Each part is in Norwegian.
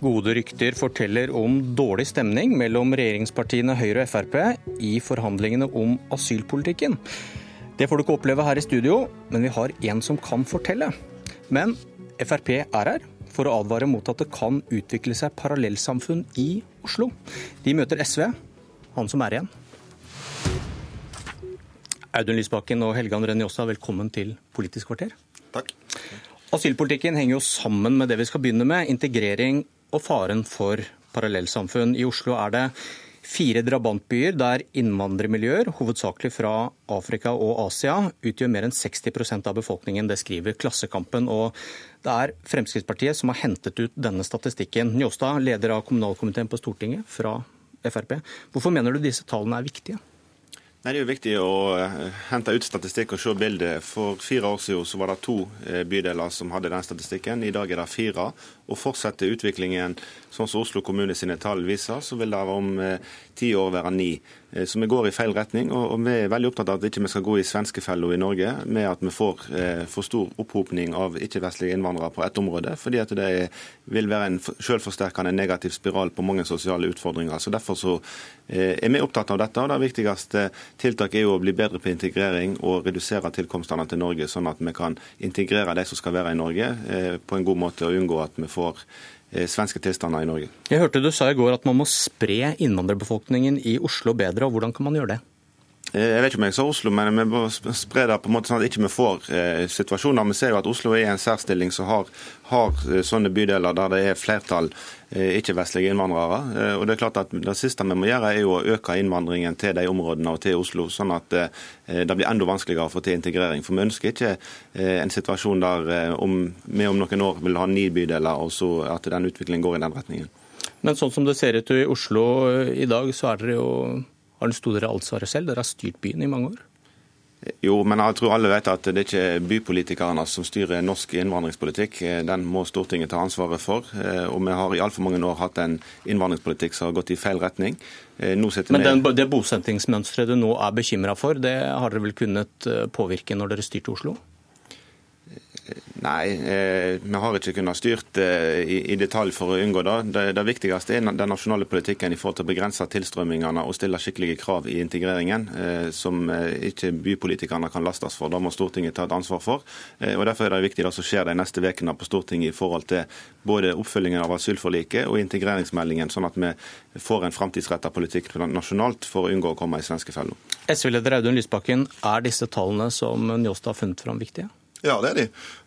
Gode rykter forteller om dårlig stemning mellom regjeringspartiene Høyre og Frp i forhandlingene om asylpolitikken. Det får du ikke oppleve her i studio, men vi har en som kan fortelle. Men Frp er her for å advare mot at det kan utvikle seg parallellsamfunn i Oslo. De møter SV, han som er igjen. Audun Lysbakken og Helge André Njåstad, velkommen til Politisk kvarter. Takk. Asylpolitikken henger jo sammen med det vi skal begynne med, integrering og faren for parallellsamfunn. I Oslo er det fire drabantbyer der innvandrermiljøer, hovedsakelig fra Afrika og Asia, utgjør mer enn 60% av befolkningen. Det skriver Klassekampen. og Det er Fremskrittspartiet som har hentet ut denne statistikken. Njåstad, leder av kommunalkomiteen på Stortinget fra Frp. Hvorfor mener du disse tallene er viktige? Nei, Det er jo viktig å eh, hente ut statistikk og se bildet. For fire år siden så var det to eh, bydeler som hadde den statistikken. I dag er det fire. Og fortsetter utviklingen sånn som Oslo kommune sine tall viser, så vil det om eh, ti år være ni. Eh, så vi går i feil retning. Og, vi er veldig opptatt av at vi ikke skal gå i svenskefella i Norge med at vi får eh, for stor opphopning av ikke-vestlige innvandrere på ett område. Fordi at det vil være en selvforsterkende negativ spiral på mange sosiale utfordringer. Så Derfor så er vi opptatt av dette. og Det viktigste tiltaket er jo å bli bedre på integrering og redusere tilkomstene til Norge, sånn at vi kan integrere de som skal være i Norge på en god måte og unngå at vi får Eh, svenske tilstander i Norge. Jeg hørte du sa i går at man må spre innvandrerbefolkningen i Oslo bedre. og Hvordan kan man gjøre det? Eh, jeg vet ikke om jeg sa Oslo, men vi må spre det på en måte sånn at ikke vi ikke får eh, situasjoner. Vi ser jo at Oslo er en særstilling som har, har, eh, sånne bydeler der det er flertall ikke-vestlige innvandrere. Og Det er klart at det siste vi må gjøre, er jo å øke innvandringen til de områdene og til Oslo, sånn at det blir enda vanskeligere å få til integrering. For Vi ønsker ikke en situasjon der om, vi om noen år vil ha ni bydeler, og så at den utviklingen går i den retningen. Men sånn som det ser ut i Oslo i dag, så er dere jo har den store ansvaret selv? Dere har styrt byen i mange år? Jo, men jeg tror alle vet at det er ikke bypolitikerne som styrer norsk innvandringspolitikk. Den må Stortinget ta ansvaret for. Og vi har i altfor mange år hatt en innvandringspolitikk som har gått i feil retning. men den, det bosettingsmønsteret du nå er bekymra for, det har dere vel kunnet eh, påvirke når dere styrte Oslo? Nei, eh, vi har ikke kunnet styrt eh, i, i, detalj for å unngå det. det. det. viktigste er den nasjonale politikken i forhold til å begrense tilstrømmingene og stille skikkelige krav i integreringen, eh, som eh, ikke bypolitikerne kan lastes for. Da må Stortinget ta et ansvar for. Eh, og Derfor er det viktig det som skjer de neste ukene på Stortinget i forhold til både oppfølgingen av asylforliket og integreringsmeldingen, sånn at vi får en framtidsretta politikk nasjonalt for å unngå å komme i svenskefella. SV-leder Audun Lysbakken, er disse tallene som Njåstad har funnet fram viktige? Ja, det er de.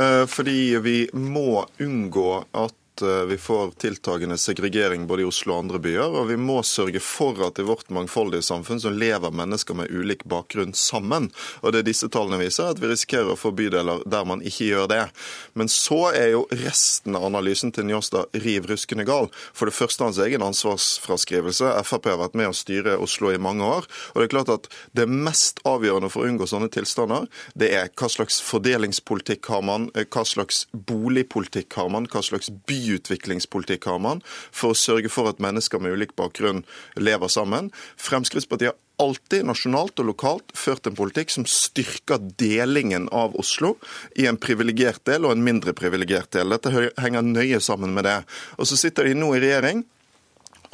Eh, fordi vi må unngå at Eh, vi får tiltagende segregering både i Oslo og andre byer. Og vi må sørge for at i vårt mangfoldige samfunn så lever mennesker med ulik bakgrunn sammen. Og det disse tallene viser, at vi risikerer å få bydeler der man ikke gjør det. Men så er jo resten av analysen til Njåstad riv ruskende gal. For det første hans egen ansvarsfraskrivelse. Frp har vært med å styre Oslo i mange år. Og det er klart at det mest avgjørende for å unngå sånne tilstander, det er hva slags fordelingspolitikk har man, hva slags boligpolitikk har man, hva slags by byutviklingspolitikk har man for å sørge for at mennesker med ulik bakgrunn lever sammen. Fremskrittspartiet har alltid nasjonalt og lokalt ført en politikk som styrker delingen av Oslo i en privilegert del og en mindre privilegert del. Dette henger nøye sammen med det. Og så sitter de nå i regjering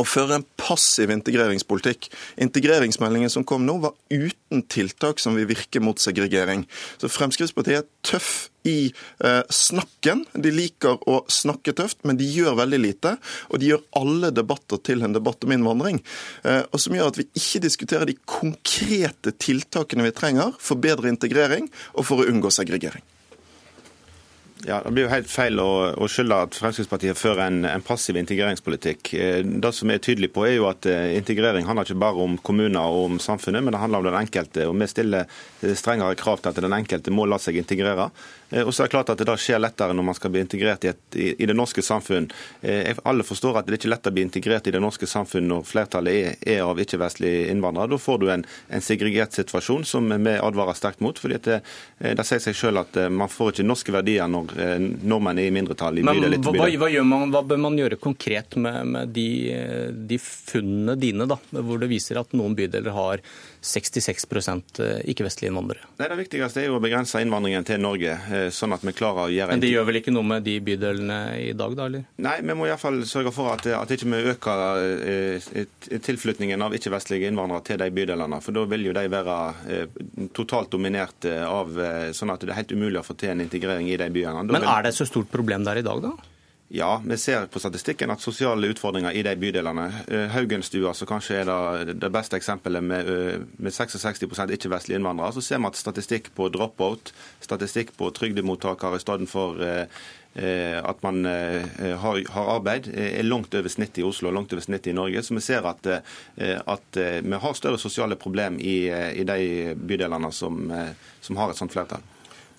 å føre en passiv integreringspolitikk. Integreringsmeldingen som kom nå, var uten tiltak som vil virke mot segregering. Så Fremskrittspartiet er tøff i eh, snakken. De liker å snakke tøft, men de gjør veldig lite. Og de gjør alle debatter til en debatt om innvandring. Eh, og som gjør at vi ikke diskuterer de konkrete tiltakene vi trenger for bedre integrering og for å unngå segregering. Ja, Det blir jo helt feil å, å skylde at Fremskrittspartiet fører en, en, passiv integreringspolitikk. Eh, det som er tydelig på er jo at eh, Integrering handler ikke bare om kommuner og om samfunnet, men det handler om den enkelte. og Vi stiller eh, strengere krav til at den enkelte må la seg integrere. Og så er det klart at det da skjer lettere når man skal bli integrert i, et, i, det norske samfunn. Alle forstår at det er ikke lett å bli integrert i det norske samfunn når flertallet er, er av ikke-vestlige innvandrere. Da får du en, en, segregert situasjon som vi advarer sterkt mot. fordi det, det sier seg selv at man får ikke norske verdier når nordmenn er i mindretall i bydel etter bydel. Hva, hva, man, hva, bør man gjøre konkret med, med de, de, funnene dine, da, hvor det viser at noen bydeler har 66 ikke-vestlige innvandrere? Nei, det viktigste er jo å begrense innvandringen til Norge, sånn at vi klarer å gjøre Men det gjør vel ikke noe med de bydelene i dag, da? eller? Nei, vi må iallfall sørge for at, at ikke vi øker tilflytningen av ikke-vestlige innvandrere til de bydelene. For da vil jo de være totalt dominert av sånn at det er helt umulig å få til en integrering i de byene. Da Men er det så stort problem der i dag, da? Ja, vi ser på statistikken at sosiale utfordringer i de bydelene eh, Haugenstua, som kanskje er det, det beste eksempelet med, eh, med 66% ikke-vestlige innvandrere, så ser vi at statistikk på drop-out, statistikk på trygdemottakere i stedet for eh, at man har, har, arbeid, er langt over snittet i Oslo og langt over snittet i Norge. Så vi ser at, at vi har større sosiale problem i, i de bydelene som, som har et sånt flertall.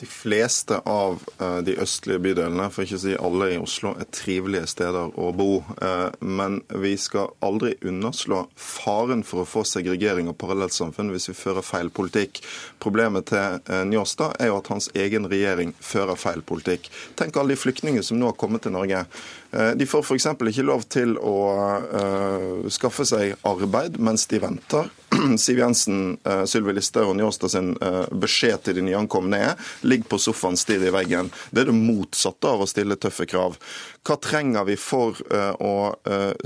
De fleste av eh, de østlige bydelene, for ikke å si alle i Oslo, er trivelige steder å bo. Eh, men vi skal aldri underslå faren for å få segregering og parallellsamfunn hvis vi fører feil politikk. Problemet til eh, Njåstad er jo at hans egen regjering fører feil politikk. Tenk alle de flyktningene som nå har kommet til Norge. De får f.eks. ikke lov til å skaffe seg arbeid mens de venter. Siv Jensen, uh, Sylvi Listhaug og Njåstad sin beskjed til de nyankomne er ligg på sofaen, stirr i veggen. Det er det motsatte av å stille tøffe krav. Hva trenger vi for å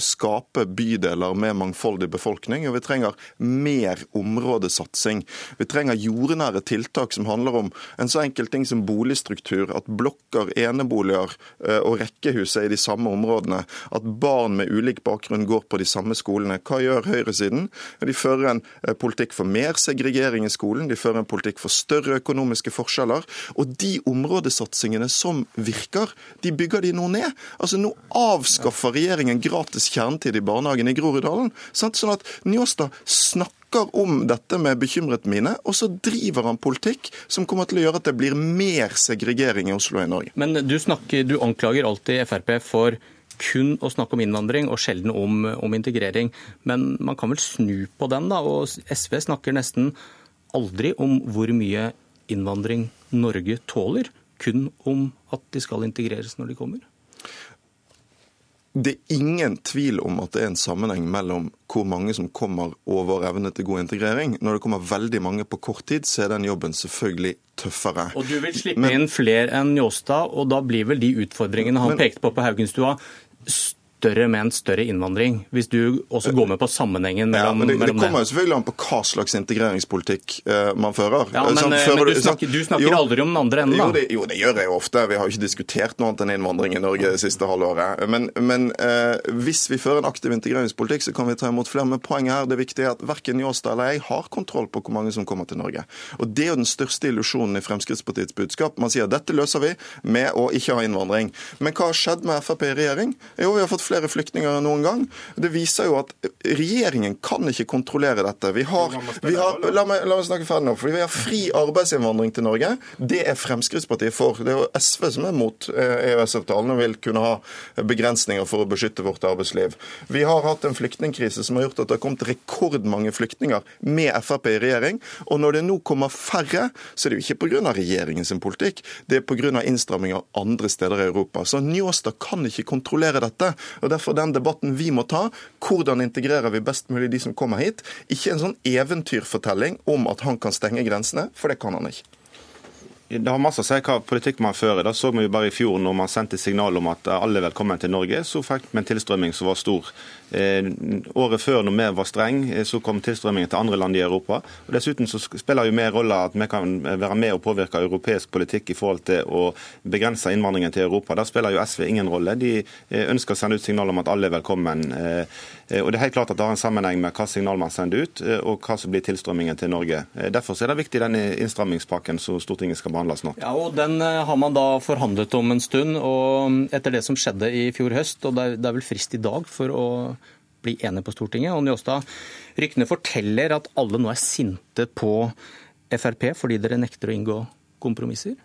skape bydeler med mangfoldig befolkning? Jo, vi trenger mer områdesatsing. Vi trenger jordnære tiltak som handler om en så enkel ting som boligstruktur. At blokker, eneboliger og rekkehus er i de samme områdene. At barn med ulik bakgrunn går på de samme skolene. Hva gjør høyresiden? De fører en Eh, politikk for mer segregering i skolen, de fører en politikk for større økonomiske forskjeller. Og de områdesatsingene som virker, de bygger de nå ned. Altså Nå avskaffer regjeringen gratis kjernetid i barnehagen i Groruddalen. Sånn at Njåstad snakker om dette med bekymret mine, og så driver han politikk som kommer til å gjøre at det blir mer segregering i Oslo og i Norge. Men du, snakker, du anklager alltid Frp for kun å snakke om innvandring og sjelden om, om, integrering. Men man kan vel snu på den, da. Og SV snakker nesten aldri om hvor mye innvandring Norge tåler, kun om at de skal integreres når de kommer. Det er ingen tvil om at det er en sammenheng mellom hvor mange som kommer over evne til god integrering. Når det kommer veldig mange på kort tid, så er den jobben selvfølgelig tøffere. Og Du vil slippe Men, inn flere enn Njåstad, og da blir vel de utfordringene han men, pekte på på Haugenstua, større med en større innvandring, hvis du også går med på sammenhengen mellom, ja, men det. Det kommer jo selvfølgelig an på hva slags integreringspolitikk uh, man fører. Ja, Men, sånn, men du, snakker, du snakker jo, aldri om den andre enden, da? Jo det, jo, det gjør jeg jo ofte. Vi har jo ikke diskutert noe annet enn innvandring i Norge det siste halvåret. Men, men uh, hvis vi fører en aktiv integreringspolitikk, så kan vi ta imot flere. Men poenget her det viktige er at verken Njåstad eller jeg har kontroll på hvor mange som kommer til Norge. Og Det er jo den største illusjonen i Fremskrittspartiets budskap. Man sier at dette løser vi med å ikke ha innvandring. Men hva har skjedd med Frp i regjering? Jo, vi har fått flere flere flyktninger enn noen gang. Det viser jo at regjeringen kan ikke kontrollere dette. Vi har, vi har la, meg, la, meg, snakke ferdig nå. for Vi har fri arbeidsinnvandring til Norge. Det er Fremskrittspartiet for. Det er jo SV som er mot EØS-avtalen og vil kunne ha begrensninger for å beskytte vårt arbeidsliv. Vi har hatt en flyktningkrise som har gjort at det har kommet rekordmange flyktninger med Frp i regjering. Og når det nå kommer færre, så er det jo ikke pga. regjeringens politikk, det er pga. innstramminger andre steder i Europa. Så Njåstad kan ikke kontrollere dette. Og derfor den debatten vi må ta. Hvordan integrerer vi best mulig de som kommer hit? Ikke en sånn eventyrfortelling om at han kan stenge grensene, for det kan han ikke. Det har masse å si hva politikk man fører. Da så vi jo bare i fjor når man sendte signal om at alle er velkommen til Norge, så fikk vi en tilstrømming som var stor. Eh, året før, når vi var streng, eh, så kom tilstrømmingen til andre land i Europa. Og Dessuten så spiller jo mer rolle at vi kan være med og påvirke europeisk politikk i forhold til å begrense innvandringen til Europa. Der spiller jo SV ingen rolle. De eh, ønsker å sende ut signal om at alle er velkommen. Og Det er helt klart at det har en sammenheng med hva signal man sender ut, og hva som blir tilstrømmingen til Norge. Derfor er det viktig denne innstrammingspakken som Stortinget skal behandle snart. Ja, og Den har man da forhandlet om en stund. og Etter det som skjedde i fjor høst, og det er vel frist i dag for å bli enige på Stortinget. Og Njåstad, ryktene forteller at alle nå er sinte på Frp fordi dere nekter å inngå kompromisser?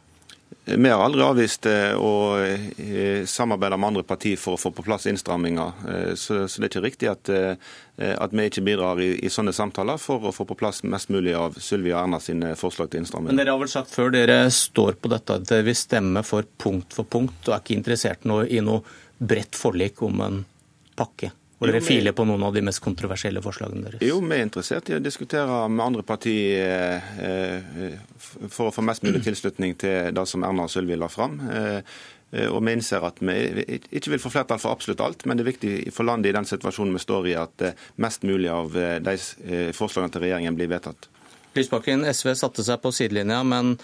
Vi har aldri avvist eh, å eh, samarbeide med andre partier for å få på plass innstramminger. Eh, så, det er ikke riktig at, at vi ikke bidrar i, i, sånne samtaler for å få på plass mest mulig av Sylvi og Erna sine forslag til innstramminger. Men Dere har vel sagt før dere står på dette at dere vil stemme for punkt for punkt, og er ikke interessert i noe bredt forlik om en pakke? Hvor dere filer på noen av de mest kontroversielle forslagene deres? Jo, vi er interessert i å diskutere med andre partier eh, for å få mest mulig tilslutning til det som Erna og Sylvi la fram. Eh, og Vi innser at vi ikke vil få flertall for absolutt alt, men det er viktig for landet i den situasjonen vi står i, at eh, mest mulig av de forslagene til regjeringen blir vedtatt. Lysbakken, SV satte seg på sidelinja, men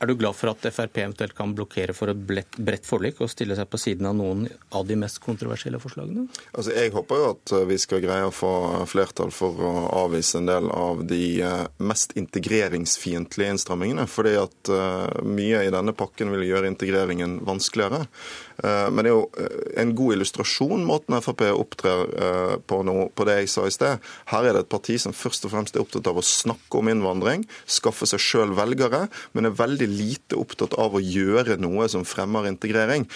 er du glad for at Frp eventuelt kan blokkere for et bredt forlik og stille seg på siden av noen av de mest kontroversielle forslagene? Altså, jeg håper jo at vi skal greie å få flertall for å avvise en del av de eh, mest integreringsfiendtlige innstrammingene. fordi at eh, mye i denne pakken vil gjøre integreringen vanskeligere. Eh, men det er jo eh, en god illustrasjon måten Frp opptrer eh, på nå, på det jeg sa i sted. Her er det et parti som først og fremst er opptatt av å snakke om innvandring, skaffe seg sjøl velgere, men er veldig lite opptatt av å gjøre noe som fremmer integrering.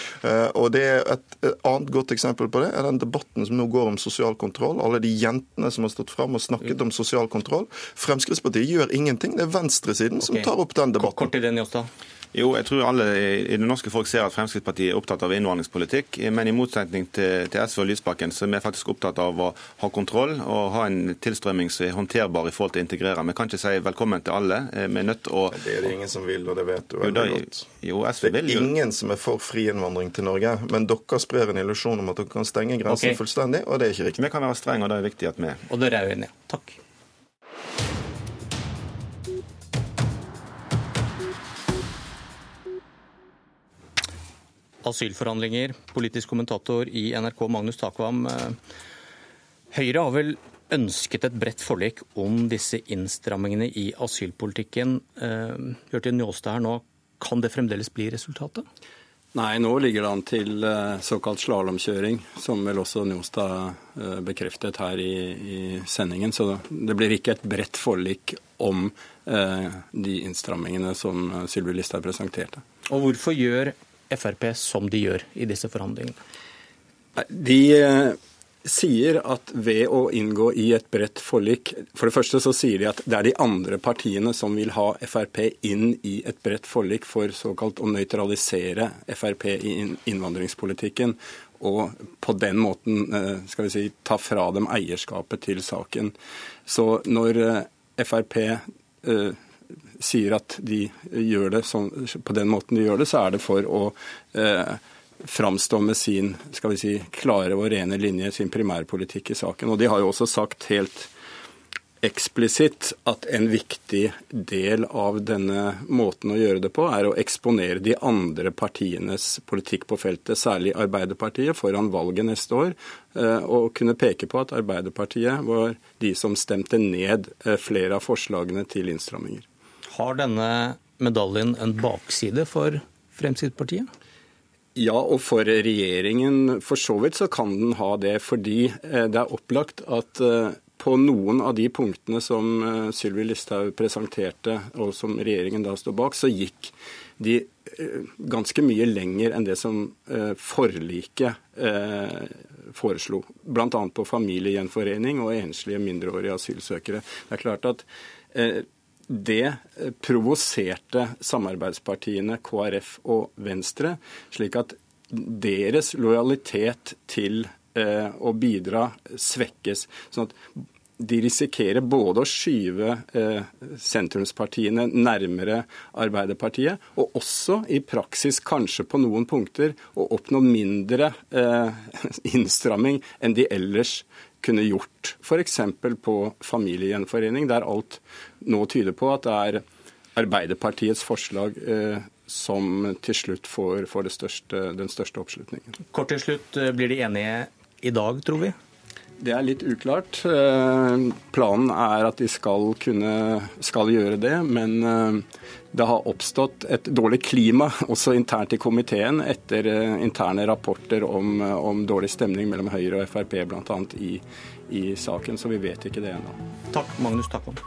Og det er Et annet godt eksempel på det er den debatten som nå går om sosial kontroll. Alle de jentene som har stått fram og snakket om sosial kontroll. Fremskrittspartiet gjør ingenting. Det er venstresiden okay. som tar opp den debatten. Kort i den, Jåstad. Jo, jeg tror alle i det norske folk ser at Fremskrittspartiet er opptatt av innvandringspolitikk. Men i motsetning til, til SV og Lysbakken, så er vi faktisk opptatt av å ha kontroll og ha en tilstrømming som er håndterbar i forhold til å integrere. Vi kan ikke si velkommen til alle. Eh, vi er nødt å Det er det ingen som vil, og det vet du veldig godt. Jo, SV det er ingen som er for fri innvandring til Norge. Men dere sprer en illusjon om at dere kan stenge grensen okay. fullstendig, og det er ikke riktig. Vi kan være strenge, og det er viktig at vi. Og dere er uenige. Takk. Asylforhandlinger. Politisk kommentator i NRK, Magnus Takvam. Eh, Høyre har vel ønsket et bredt forlik om disse innstrammingene i asylpolitikken. Hørte eh, Njåstad her nå, kan det fremdeles bli resultatet? Nei, nå ligger det an til eh, såkalt slalåmkjøring, som vel også Njåstad bekreftet her i, i, sendingen. Så det blir ikke et bredt forlik om de innstrammingene som Sylvi Listhaug presenterte. Og hvorfor gjør Frp som de gjør i disse forhandlingene? De eh, sier at ved å inngå i et bredt forlik For det første så sier de at det er de andre partiene som vil ha Frp inn i et bredt forlik for såkalt å nøytralisere Frp i innvandringspolitikken. Og på den måten eh, skal vi si, ta fra dem eierskapet til saken. Så når eh, Frp sier at de gjør det sånn, på den måten de gjør det, så er det for å eh, framstå med sin skal vi si, klare og rene linje, sin primærpolitikk i saken. Og De har jo også sagt helt eksplisitt at en viktig del av denne måten å gjøre det på, er å eksponere de andre partienes politikk på feltet, særlig Arbeiderpartiet, foran valget neste år. Eh, og kunne peke på at Arbeiderpartiet var de som stemte ned eh, flere av forslagene til innstramminger. Har denne medaljen en bakside for Fremskrittspartiet? Ja, og for regjeringen for så vidt så kan den ha det. Fordi eh, det er opplagt at eh, på noen av de punktene som eh, Sylvi Listhaug presenterte, og som regjeringen da står bak, så gikk de ganske mye lenger enn det som forliket foreslo. Bl.a. på familiegjenforening og enslige mindreårige asylsøkere. Det er klart at det eh, provoserte samarbeidspartiene KrF og Venstre, slik at deres lojalitet til eh, å bidra svekkes. sånn at de risikerer både å skyve eh, sentrumspartiene nærmere Arbeiderpartiet, og også i praksis kanskje på noen punkter å oppnå mindre eh, innstramming enn de ellers kunne gjort. F.eks. på familiegjenforening, der alt nå tyder på at det er Arbeiderpartiets forslag eh, som til slutt får, får største, den største oppslutningen. Kort til slutt, eh, blir de enige i dag, tror vi? Det er litt uklart. Eh, planen er at de skal kunne skal gjøre det, men eh, det har oppstått et dårlig klima også internt i komiteen etter eh, interne rapporter om, om dårlig stemning mellom Høyre og Frp bl.a. I, i saken, så vi vet ikke det ennå. Takk, Magnus Takvam.